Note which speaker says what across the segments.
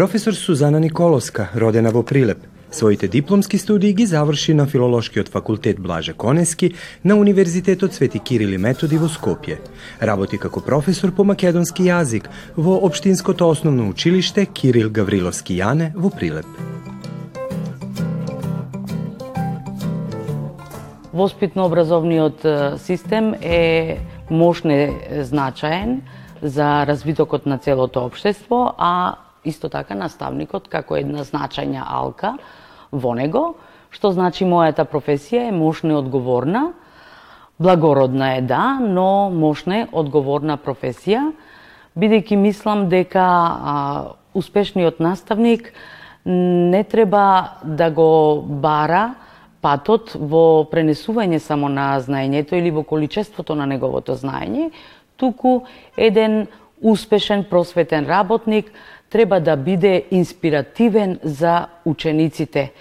Speaker 1: Професор Сузана Николовска, родена во Прилеп, Своите дипломски студии ги заврши на Филолошкиот факултет Блаже Конески на Универзитетот Свети Кирил и Методи во Скопје. Работи како професор по македонски јазик во Обштинското основно училиште Кирил Гавриловски Јане во Прилеп.
Speaker 2: Воспитно-образовниот систем е мощне значаен за развитокот на целото општество, а исто така наставникот како една значајна алка во него, што значи мојата професија е мошна и одговорна, благородна е да, но мошна е одговорна професија, бидејќи мислам дека а, успешниот наставник не треба да го бара патот во пренесување само на знаењето или во количеството на неговото знаење, туку еден успешен просветен работник треба да биде инспиративен за учениците.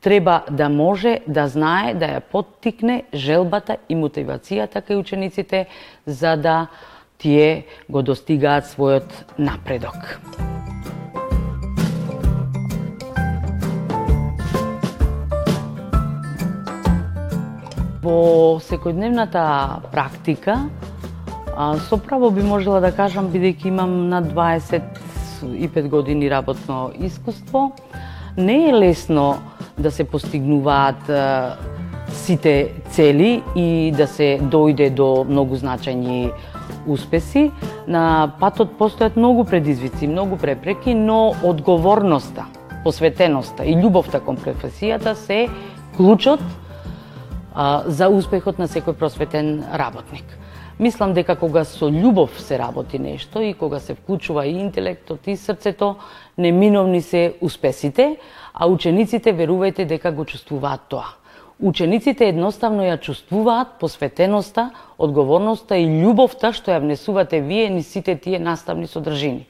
Speaker 2: Треба да може да знае да ја поттикне желбата и мотивацијата кај учениците за да тие го достигаат својот напредок. Во секојдневната практика, со право би можела да кажам, бидејќи имам на 25 години работно искуство. Не е лесно да се постигнуваат сите цели и да се дојде до многу значајни успеси. На патот постојат многу предизвици, многу препреки, но одговорноста, посветеноста и љубовта кон професијата се клучот а, за успехот на секој просветен работник. Мислам дека кога со љубов се работи нешто и кога се вклучува и интелектот и срцето, неминовни се успесите, а учениците верувајте дека го чувствуваат тоа. Учениците едноставно ја чувствуваат посветеноста, одговорноста и љубовта што ја внесувате вие ни сите тие наставни содржини.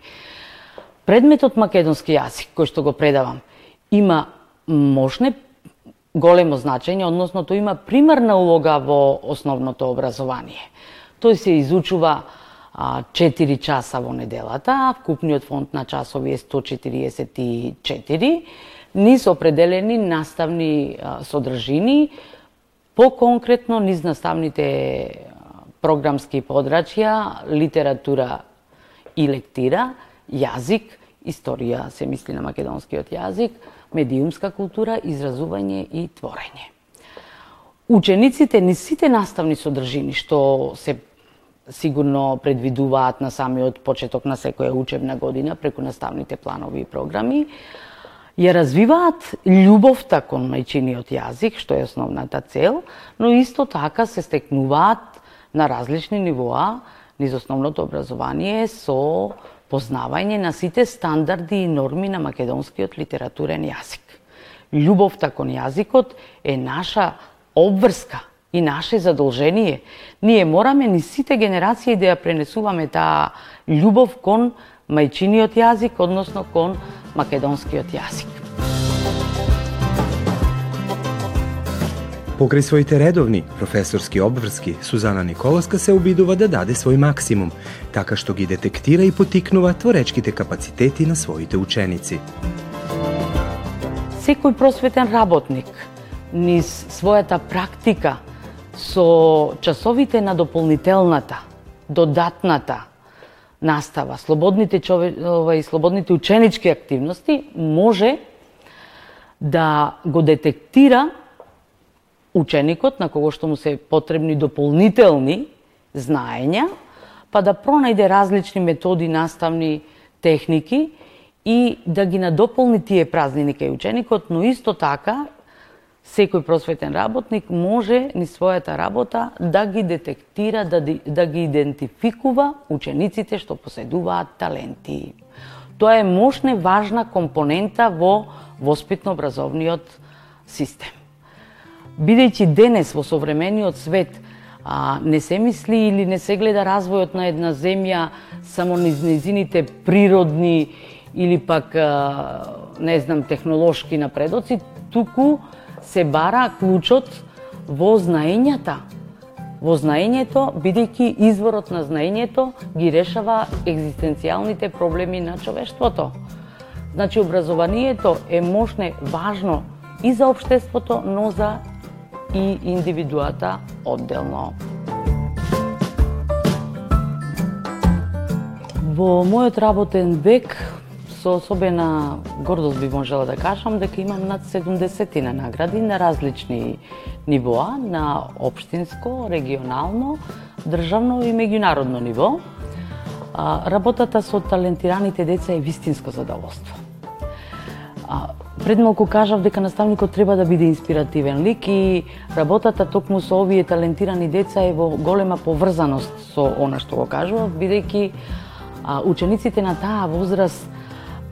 Speaker 2: Предметот македонски јазик кој што го предавам има мощне големо значење, односно тој има примарна улога во основното образование. Тој се изучува 4 часа во неделата, вкупниот фонд на часови е 144, низ определени наставни содржини, по-конкретно низ наставните програмски подрачја, литература и лектира, јазик, историја се мисли на македонскиот јазик, медиумска култура, изразување и творење. Учениците ни сите наставни содржини што се сигурно предвидуваат на самиот почеток на секоја учебна година преку наставните планови и програми, ја развиваат љубовта кон мајчиниот јазик, што е основната цел, но исто така се стекнуваат на различни нивоа низ основното образование со познавање на сите стандарди и норми на македонскиот литературен јазик. Љубовта кон јазикот е наша обврска и наше задолжение. Ние мораме ни сите генерации да ја пренесуваме таа љубов кон мајчиниот јазик, односно кон македонскиот јазик.
Speaker 1: Покрај своите редовни професорски обврски, Сузана Николовска се обидува да даде свој максимум, така што ги детектира и потикнува творечките капацитети на своите ученици.
Speaker 2: Секој просветен работник низ својата практика со часовите на дополнителната, додатната настава, слободните чове, и слободните ученички активности може да го детектира ученикот на кого што му се потребни дополнителни знаења, па да пронајде различни методи, наставни техники и да ги надополни тие празнини кај ученикот, но исто така секој просветен работник може ни својата работа да ги детектира, да, да ги идентификува учениците што поседуваат таленти. Тоа е мощна важна компонента во воспитно-образовниот систем. Бидејќи денес во современиот свет а, не се мисли или не се гледа развојот на една земја само низ низините природни или пак а, не знам технолошки напредоци, туку се бара клучот во знаењата. Во знаењето, бидејќи изворот на знаењето ги решава екзистенцијалните проблеми на човештвото. Значи, образованието е можне важно и за обштеството, но за и индивидуата одделно. Во мојот работен век, со особена гордост би можела да кажам дека имам над 70 на награди на различни нивоа, на општинско, регионално, државно и меѓународно ниво. Работата со талентираните деца е вистинско задоволство. Пред малку кажав дека наставникот треба да биде инспиративен лик и работата токму со овие талентирани деца е во голема поврзаност со она што го кажував, бидејќи учениците на таа возраст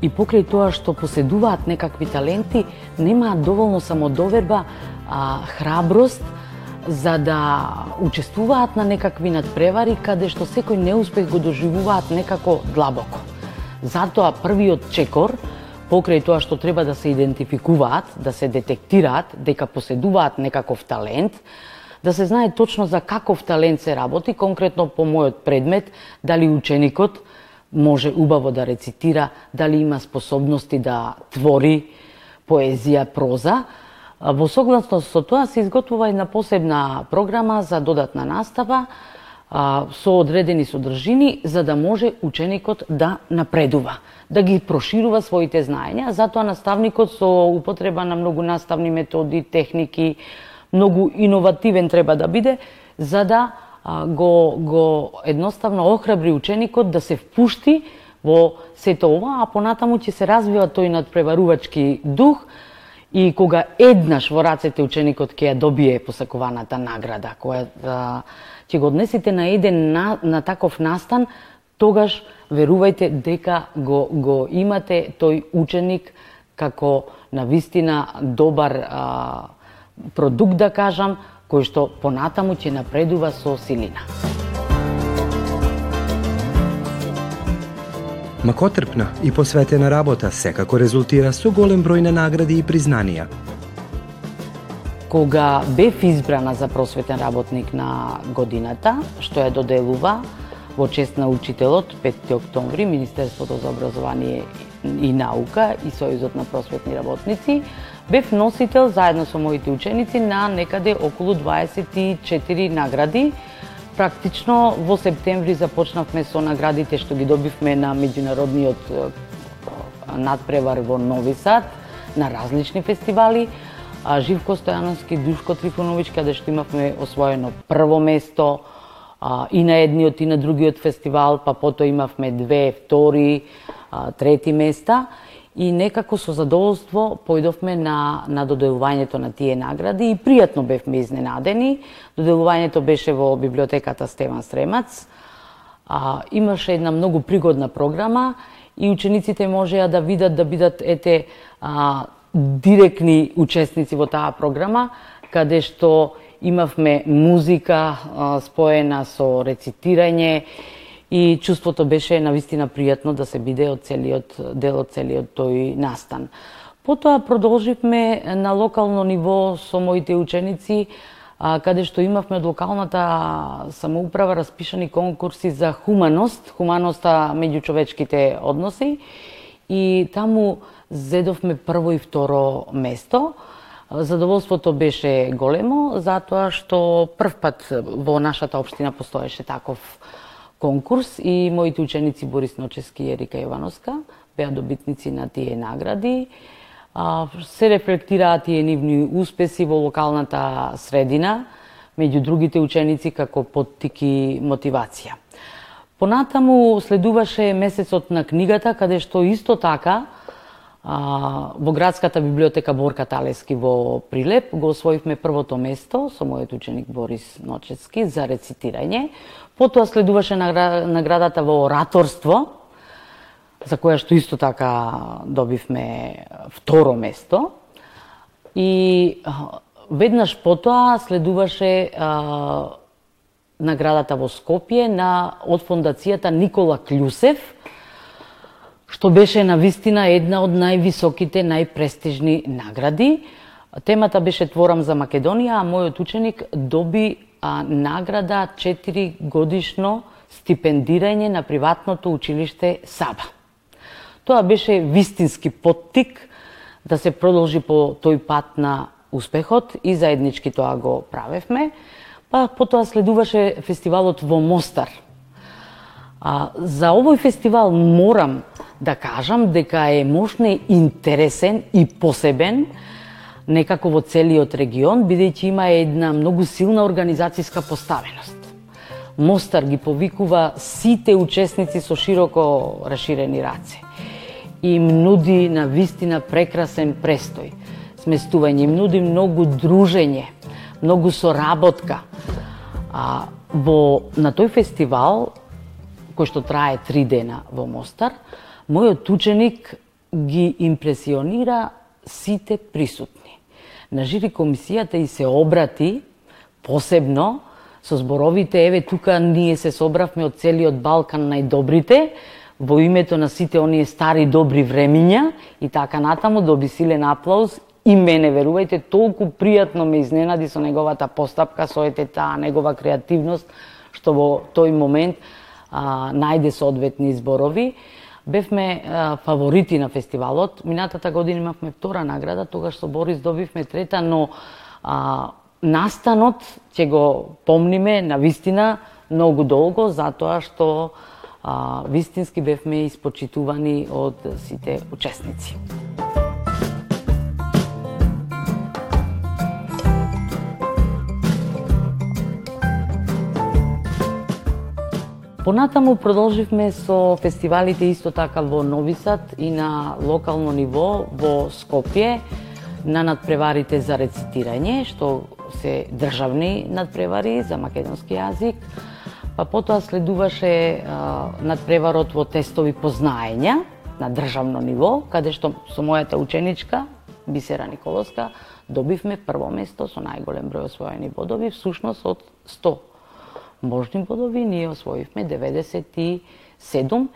Speaker 2: и покрај тоа што поседуваат некакви таленти, немаат доволно самодоверба, а, храброст за да учествуваат на некакви надпревари каде што секој неуспех го доживуваат некако длабоко. Затоа првиот чекор покрај тоа што треба да се идентификуваат, да се детектираат дека поседуваат некаков талент, да се знае точно за каков талент се работи, конкретно по мојот предмет, дали ученикот може убаво да рецитира, дали има способности да твори поезија, проза. Во согласност со тоа се изготвува една посебна програма за додатна настава со одредени содржини за да може ученикот да напредува, да ги проширува своите знаења. Затоа наставникот со употреба на многу наставни методи, техники, многу иновативен треба да биде за да го, го едноставно охрабри ученикот да се впушти во сето ова, а понатаму ќе се развива тој надпреварувачки дух и кога еднаш во рацете ученикот ќе ја добие посакуваната награда, која ќе го однесете на еден на, на таков настан, тогаш верувајте дека го, го имате тој ученик како на вистина добар а, продукт да кажам, кој што понатаму ќе напредува со силина.
Speaker 1: Макотрпна и посветена работа секако резултира со голем број на награди и признанија.
Speaker 2: Кога бев избрана за просветен работник на годината, што ја доделува во чест на учителот 5 октомври Министерството за образование и наука и Сојузот на просветни работници, бев носител заедно со моите ученици на некаде околу 24 награди. Практично во септември започнавме со наградите што ги добивме на меѓународниот надпревар во Нови Сад, на различни фестивали. Живко Стојановски, Душко Трифонович, каде што имавме освоено прво место, и на едниот и на другиот фестивал, па потоа имавме две, втори, трети места и некако со задоволство појдовме на, на доделувањето на тие награди и пријатно бевме изненадени. Доделувањето беше во библиотеката Стеван Сремац. А, имаше една многу пригодна програма и учениците можеа да видат да бидат ете а, директни учесници во таа програма, каде што имавме музика а, споена со рецитирање и чувството беше на вистина пријатно да се биде од целиот дел од целиот тој настан. Потоа продолживме на локално ниво со моите ученици, а, каде што имавме од локалната самоуправа распишани конкурси за хуманост, хуманоста меѓу човечките односи и таму зедовме прво и второ место. Задоволството беше големо, затоа што прв пат во нашата општина постоеше таков конкурс и моите ученици Борис Ночески и Ерика Јовановска беа добитници на тие награди. се рефлектираа тие нивни успеси во локалната средина, меѓу другите ученици како поттики мотивација. Понатаму следуваше месецот на книгата, каде што исто така а, во градската библиотека Борка Талески во Прилеп го освоивме првото место со мојот ученик Борис Ночецки за рецитирање. Потоа следуваше наградата во ораторство, за која што исто така добивме второ место. И веднаш потоа следуваше а, наградата во Скопје на од фондацијата Никола Клюсев, што беше на вистина една од највисоките, најпрестижни награди. Темата беше Творам за Македонија, а мојот ученик доби а, награда 4 годишно стипендирање на приватното училиште Саба. Тоа беше вистински поттик да се продолжи по тој пат на успехот и заеднички тоа го правевме. Па потоа следуваше фестивалот во Мостар. А, за овој фестивал морам да кажам дека е мощно интересен и посебен некако во целиот регион, бидејќи има една многу силна организацијска поставеност. Мостар ги повикува сите учесници со широко расширени раце. И им нуди на вистина прекрасен престој. Сместување, им нуди многу дружење, многу соработка. А, во, на тој фестивал, кој што трае три дена во Мостар, мојот ученик ги импресионира сите присутни. На жири комисијата и се обрати посебно со зборовите еве тука ние се собравме од целиот Балкан најдобрите во името на сите оние стари добри времиња и така натаму да доби силен аплауз и мене верувајте толку пријатно ме изненади со неговата постапка, со ете таа негова креативност што во тој момент а, најде соодветни зборови Бевме а, фаворити на фестивалот. Минатата година имавме втора награда, тогаш со Борис добивме трета, но а, настанот ќе го помниме на вистина многу долго, затоа што а, вистински бевме испочитувани од сите учесници. Понатаму продолживме со фестивалите исто така во Нови Сад и на локално ниво во Скопје на надпреварите за рецитирање, што се државни надпревари за македонски јазик. Па потоа следуваше а, надпреварот во тестови познаења на државно ниво, каде што со мојата ученичка Бисера Николовска добивме прво место со најголем број освоени бодови, всушност од 100 можни бодови, ние освоивме 97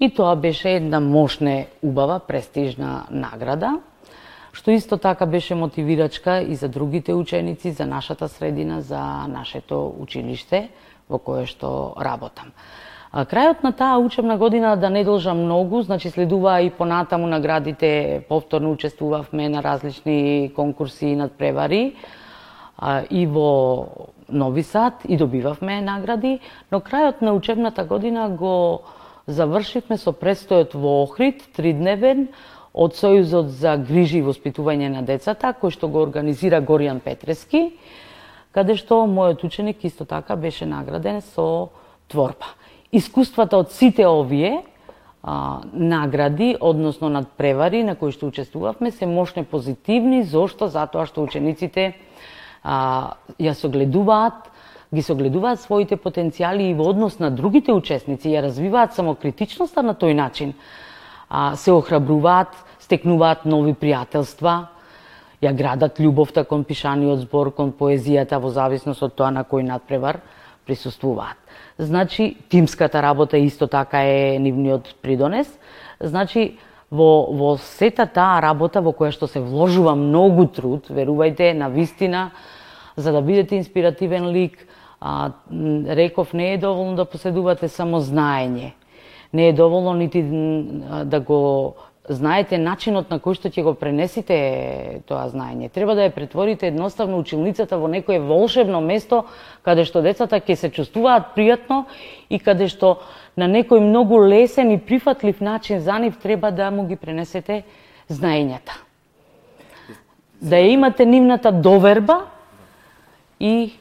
Speaker 2: и тоа беше една мощна, убава, престижна награда, што исто така беше мотивирачка и за другите ученици, за нашата средина, за нашето училиште во кое што работам. А, крајот на таа учебна година да не должа многу, значи следува и понатаму наградите, повторно учествувавме на различни конкурси и надпревари а, и во Нови Сад и добивавме награди, но крајот на учебната година го завршивме со престојот во Охрид, тридневен, од Сојузот за грижи и воспитување на децата, кој што го организира Горијан Петрески, каде што мојот ученик исто така беше награден со творба. Искуствата од сите овие а, награди, односно надпревари на кои што учествувавме, се мощне позитивни, зошто? Затоа што учениците а, ја согледуваат, ги согледуваат своите потенцијали и во однос на другите учесници, ја развиваат самокритичноста на тој начин, а, се охрабруваат, стекнуваат нови пријателства, ја градат љубовта кон пишаниот збор, кон поезијата во зависност од тоа на кој надпревар присуствуваат. Значи, тимската работа исто така е нивниот придонес. Значи, во, во сета таа работа во која што се вложува многу труд, верувајте, на вистина, за да бидете инспиративен лик, а, реков, не е доволно да поседувате само знаење. Не е доволно нити да го знаете начинот на кој што ќе го пренесите тоа знаење. Треба да ја претворите едноставно училницата во некое волшебно место каде што децата ќе се чувствуваат пријатно и каде што на некој многу лесен и прифатлив начин за нив треба да му ги пренесете знаењата. Да ја имате нивната доверба и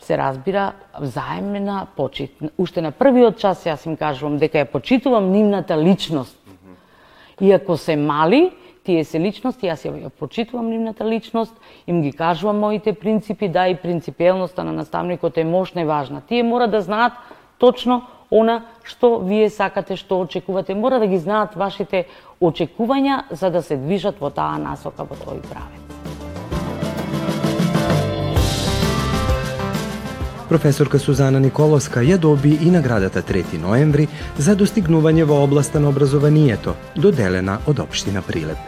Speaker 2: се разбира взаемна почит. Уште на првиот час јас им кажувам дека ја почитувам нивната личност. Иако се мали, тие се личности, јас ја почитувам нивната личност, им ги кажувам моите принципи, да и принципиелноста на наставникот е мощна и важна. Тие мора да знаат точно она што вие сакате, што очекувате. Мора да ги знаат вашите очекувања за да се движат во таа насока во тој правец.
Speaker 1: Професорка Сузана Николовска ја доби и наградата 3 ноември за достигнување во областа на образованието, доделена од Обштина Прилеп.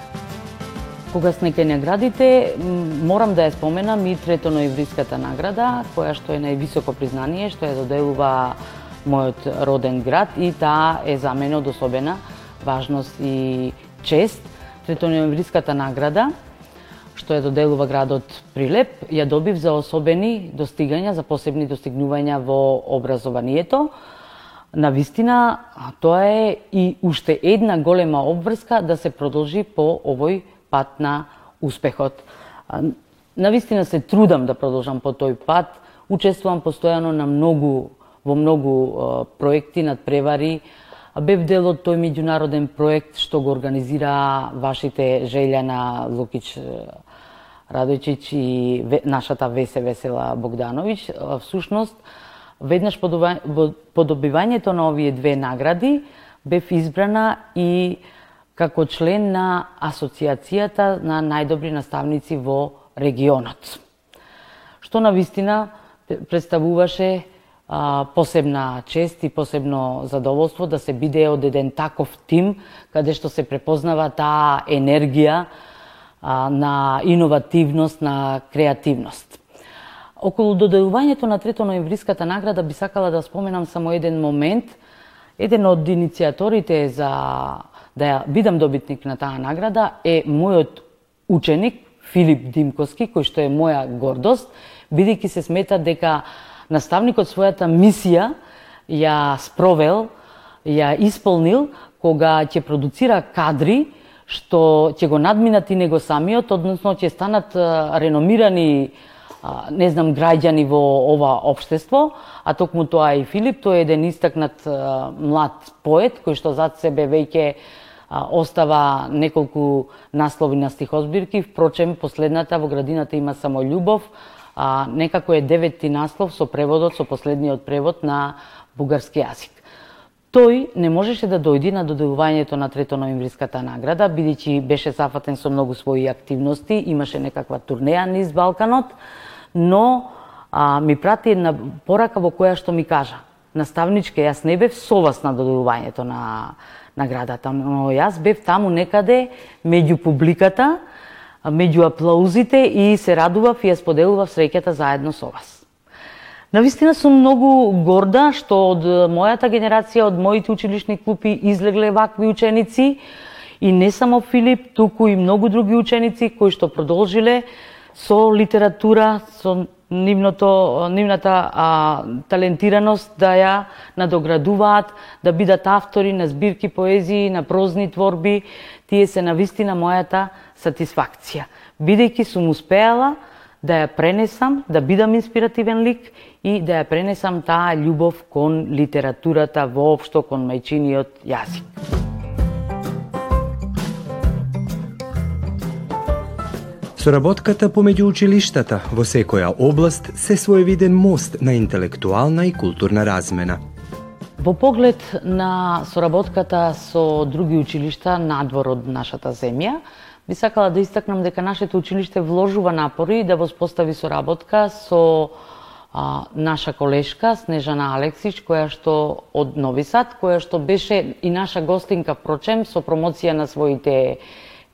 Speaker 2: Кога снеке наградите, морам да ја споменам и трето ноемвриската награда, која што е највисоко признание, што ја доделува мојот роден град и таа е за мене од особена важност и чест. Третоноемвриската награда, што ја доделува градот Прилеп, ја добив за особени достигања, за посебни достигнувања во образованието. На вистина, тоа е и уште една голема обврска да се продолжи по овој пат на успехот. На вистина се трудам да продолжам по тој пат. Учествувам постојано на многу во многу проекти над превари. Бев дел од тој меѓународен проект што го организира вашите Желјана Лукич Радојчич и нашата Весе Весела Богдановиќ. Всушност, веднаш по добивањето на овие две награди бев избрана и како член на Асоциацијата на најдобри наставници во регионот. Што на вистина представуваше а, посебна чест и посебно задоволство да се биде од еден таков тим каде што се препознава таа енергија а, на иновативност, на креативност. Околу доделувањето на трето ноемвриската награда би сакала да споменам само еден момент. Еден од иницијаторите за да ја бидам добитник на таа награда е мојот ученик Филип Димковски, кој што е моја гордост, бидејќи се смета дека наставникот својата мисија ја спровел, ја исполнил кога ќе продуцира кадри што ќе го надминат и него самиот, односно ќе станат реномирани не знам граѓани во ова општество, а токму тоа и Филип, тој е еден истакнат млад поет кој што зад себе веќе остава неколку наслови на стихозбирки, впрочем последната во градината има само љубов, а некако е деветти наслов со преводот, со последниот превод на бугарски јазик. Тој не можеше да дојди на доделувањето на трето ноемвриската награда, бидејќи беше зафатен со многу своји активности, имаше некаква турнеја низ Балканот, но а, ми прати една порака во која што ми кажа, наставничке, јас не бев со вас на доделувањето на наградата, но јас бев таму некаде меѓу публиката, меѓу аплаузите и се радував и ја споделував среќата заедно со вас. Навистина сум многу горда што од мојата генерација, од моите училишни клупи излегле вакви ученици и не само Филип, туку и многу други ученици кои што продолжиле со литература, со нивното, нивната а, талентираност да ја надоградуваат, да бидат автори на збирки поезии, на прозни творби, тие се на вистина мојата сатисфакција. Бидејќи сум успеала да ја пренесам, да бидам инспиративен лик и да ја пренесам таа љубов кон литературата воопшто, кон мајчиниот јазик.
Speaker 1: Соработката помеѓу училиштата во секоја област се своевиден мост на интелектуална и културна размена.
Speaker 2: Во поглед на соработката со други училишта надвор од нашата земја, би сакала да истакнам дека нашето училиште вложува напори да воспостави соработка со а, наша колешка Снежана Алексич, која што од Нови Сад, која што беше и наша гостинка, прочем со промоција на своите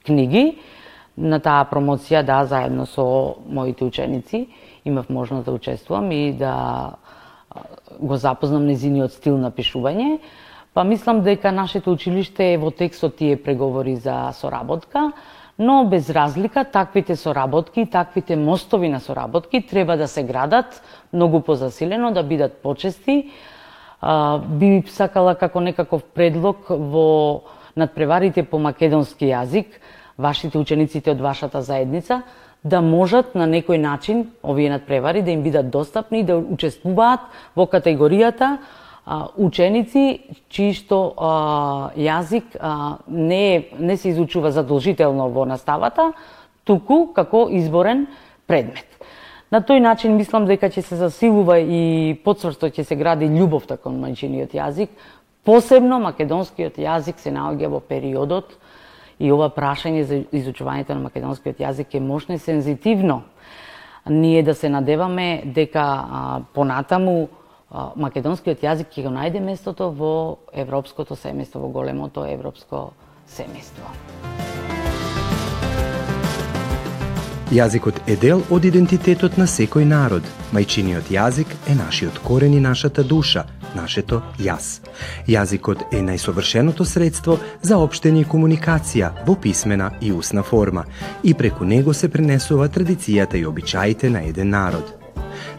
Speaker 2: книги на таа промоција, да, заедно со моите ученици, имав можност да учествувам и да го запознам незиниот стил на пишување. Па мислам дека нашето училиште е во текстот тие преговори за соработка, но без разлика таквите соработки, таквите мостови на соработки треба да се градат многу позасилено, да бидат почести. би сакала како некаков предлог во надпреварите по македонски јазик, вашите учениците од вашата заедница да можат на некој начин овие надпревари да им бидат достапни и да учествуваат во категоријата а, ученици чиј што а, јазик а, не, не се изучува задолжително во наставата, туку како изборен предмет. На тој начин мислам дека ќе се засилува и подсврсто ќе се гради љубовта кон мајчиниот јазик, посебно македонскиот јазик се наоѓа во периодот и ова прашање за изучувањето на македонскиот јазик е мощно и сензитивно. Ние да се надеваме дека а, понатаму а, македонскиот јазик ќе го најде местото во европското семејство, во големото европско семејство.
Speaker 1: Јазикот е дел од идентитетот на секој народ. Мајчиниот јазик е нашиот корен и нашата душа, нашето јас. Јазикот е најсовршеното средство за општење и комуникација во писмена и усна форма и преку него се пренесува традицијата и обичаите на еден народ.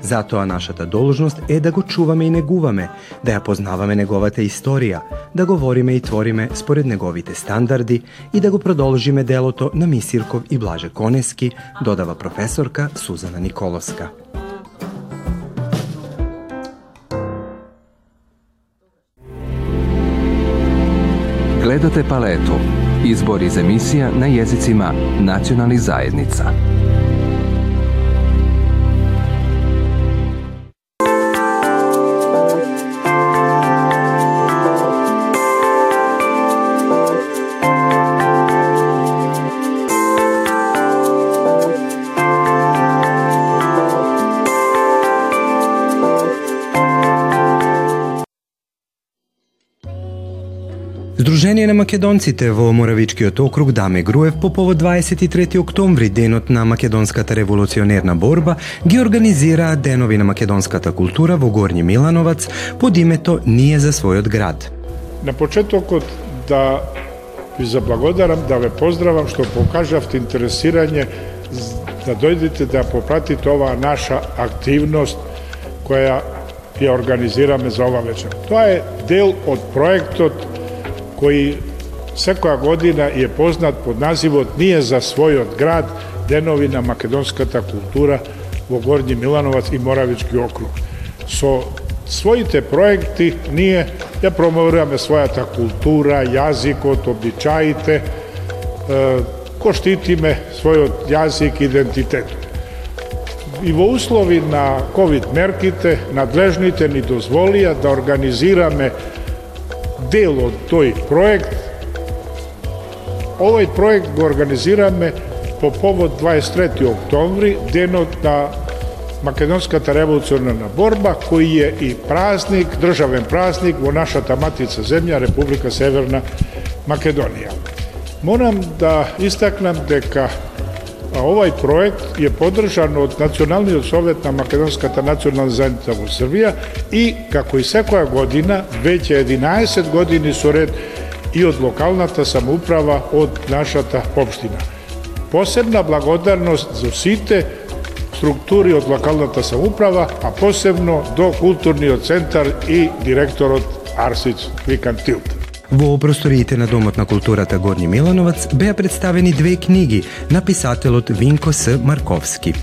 Speaker 1: Затоа нашата должност е да го чуваме и негуваме, да ја познаваме неговата историја, да говориме и твориме според неговите стандарди и да го продолжиме делото на Мисирков и Блаже Конески, додава професорка Сузана Николовска.
Speaker 3: Гледате палету. Избор из емисија на језицима националних заедница.
Speaker 1: Сдружение на македонците во Моравичкиот округ Даме Груев по повод 23 октомври, денот на македонската револуционерна борба, ги организира Денови на македонската култура во Горни Милановац под името Ние за својот град.
Speaker 4: На почетокот да ви заблагодарам, да ве поздравам што покажавте интересирање да дојдете да попратите оваа наша активност која ја организираме за ова вечер. Тоа е дел од проектот кој секоја година е познат под називот Ние за својот град, денови на македонската култура во Горни Милановац и Моравички округ. Со своите проекти ние ја промовираме својата култура, јазикот, обичаите, ко штитиме својот јазик, идентитет. И во услови на COVID мерките, надлежните ни дозволија да организираме дел од тој проект. Овој проект го организираме по повод 23. октомври, денот на Македонската револуционарна борба, кој е и празник, државен празник во нашата матица земја, Република Северна Македонија. Морам да истакнам дека а овај проект е поддржан од Националниот совет на Македонската национална заедница во Србија и, како и секоја година, веќе 11 години со ред и од локалната самоуправа од нашата општина. Посебна благодарност за сите структури од локалната самоуправа, а посебно до културниот центар и директорот Арсич Викантилт.
Speaker 1: Во просториите на Домот на културата Горни Милановац беа представени две книги на писателот Винко С. Марковски.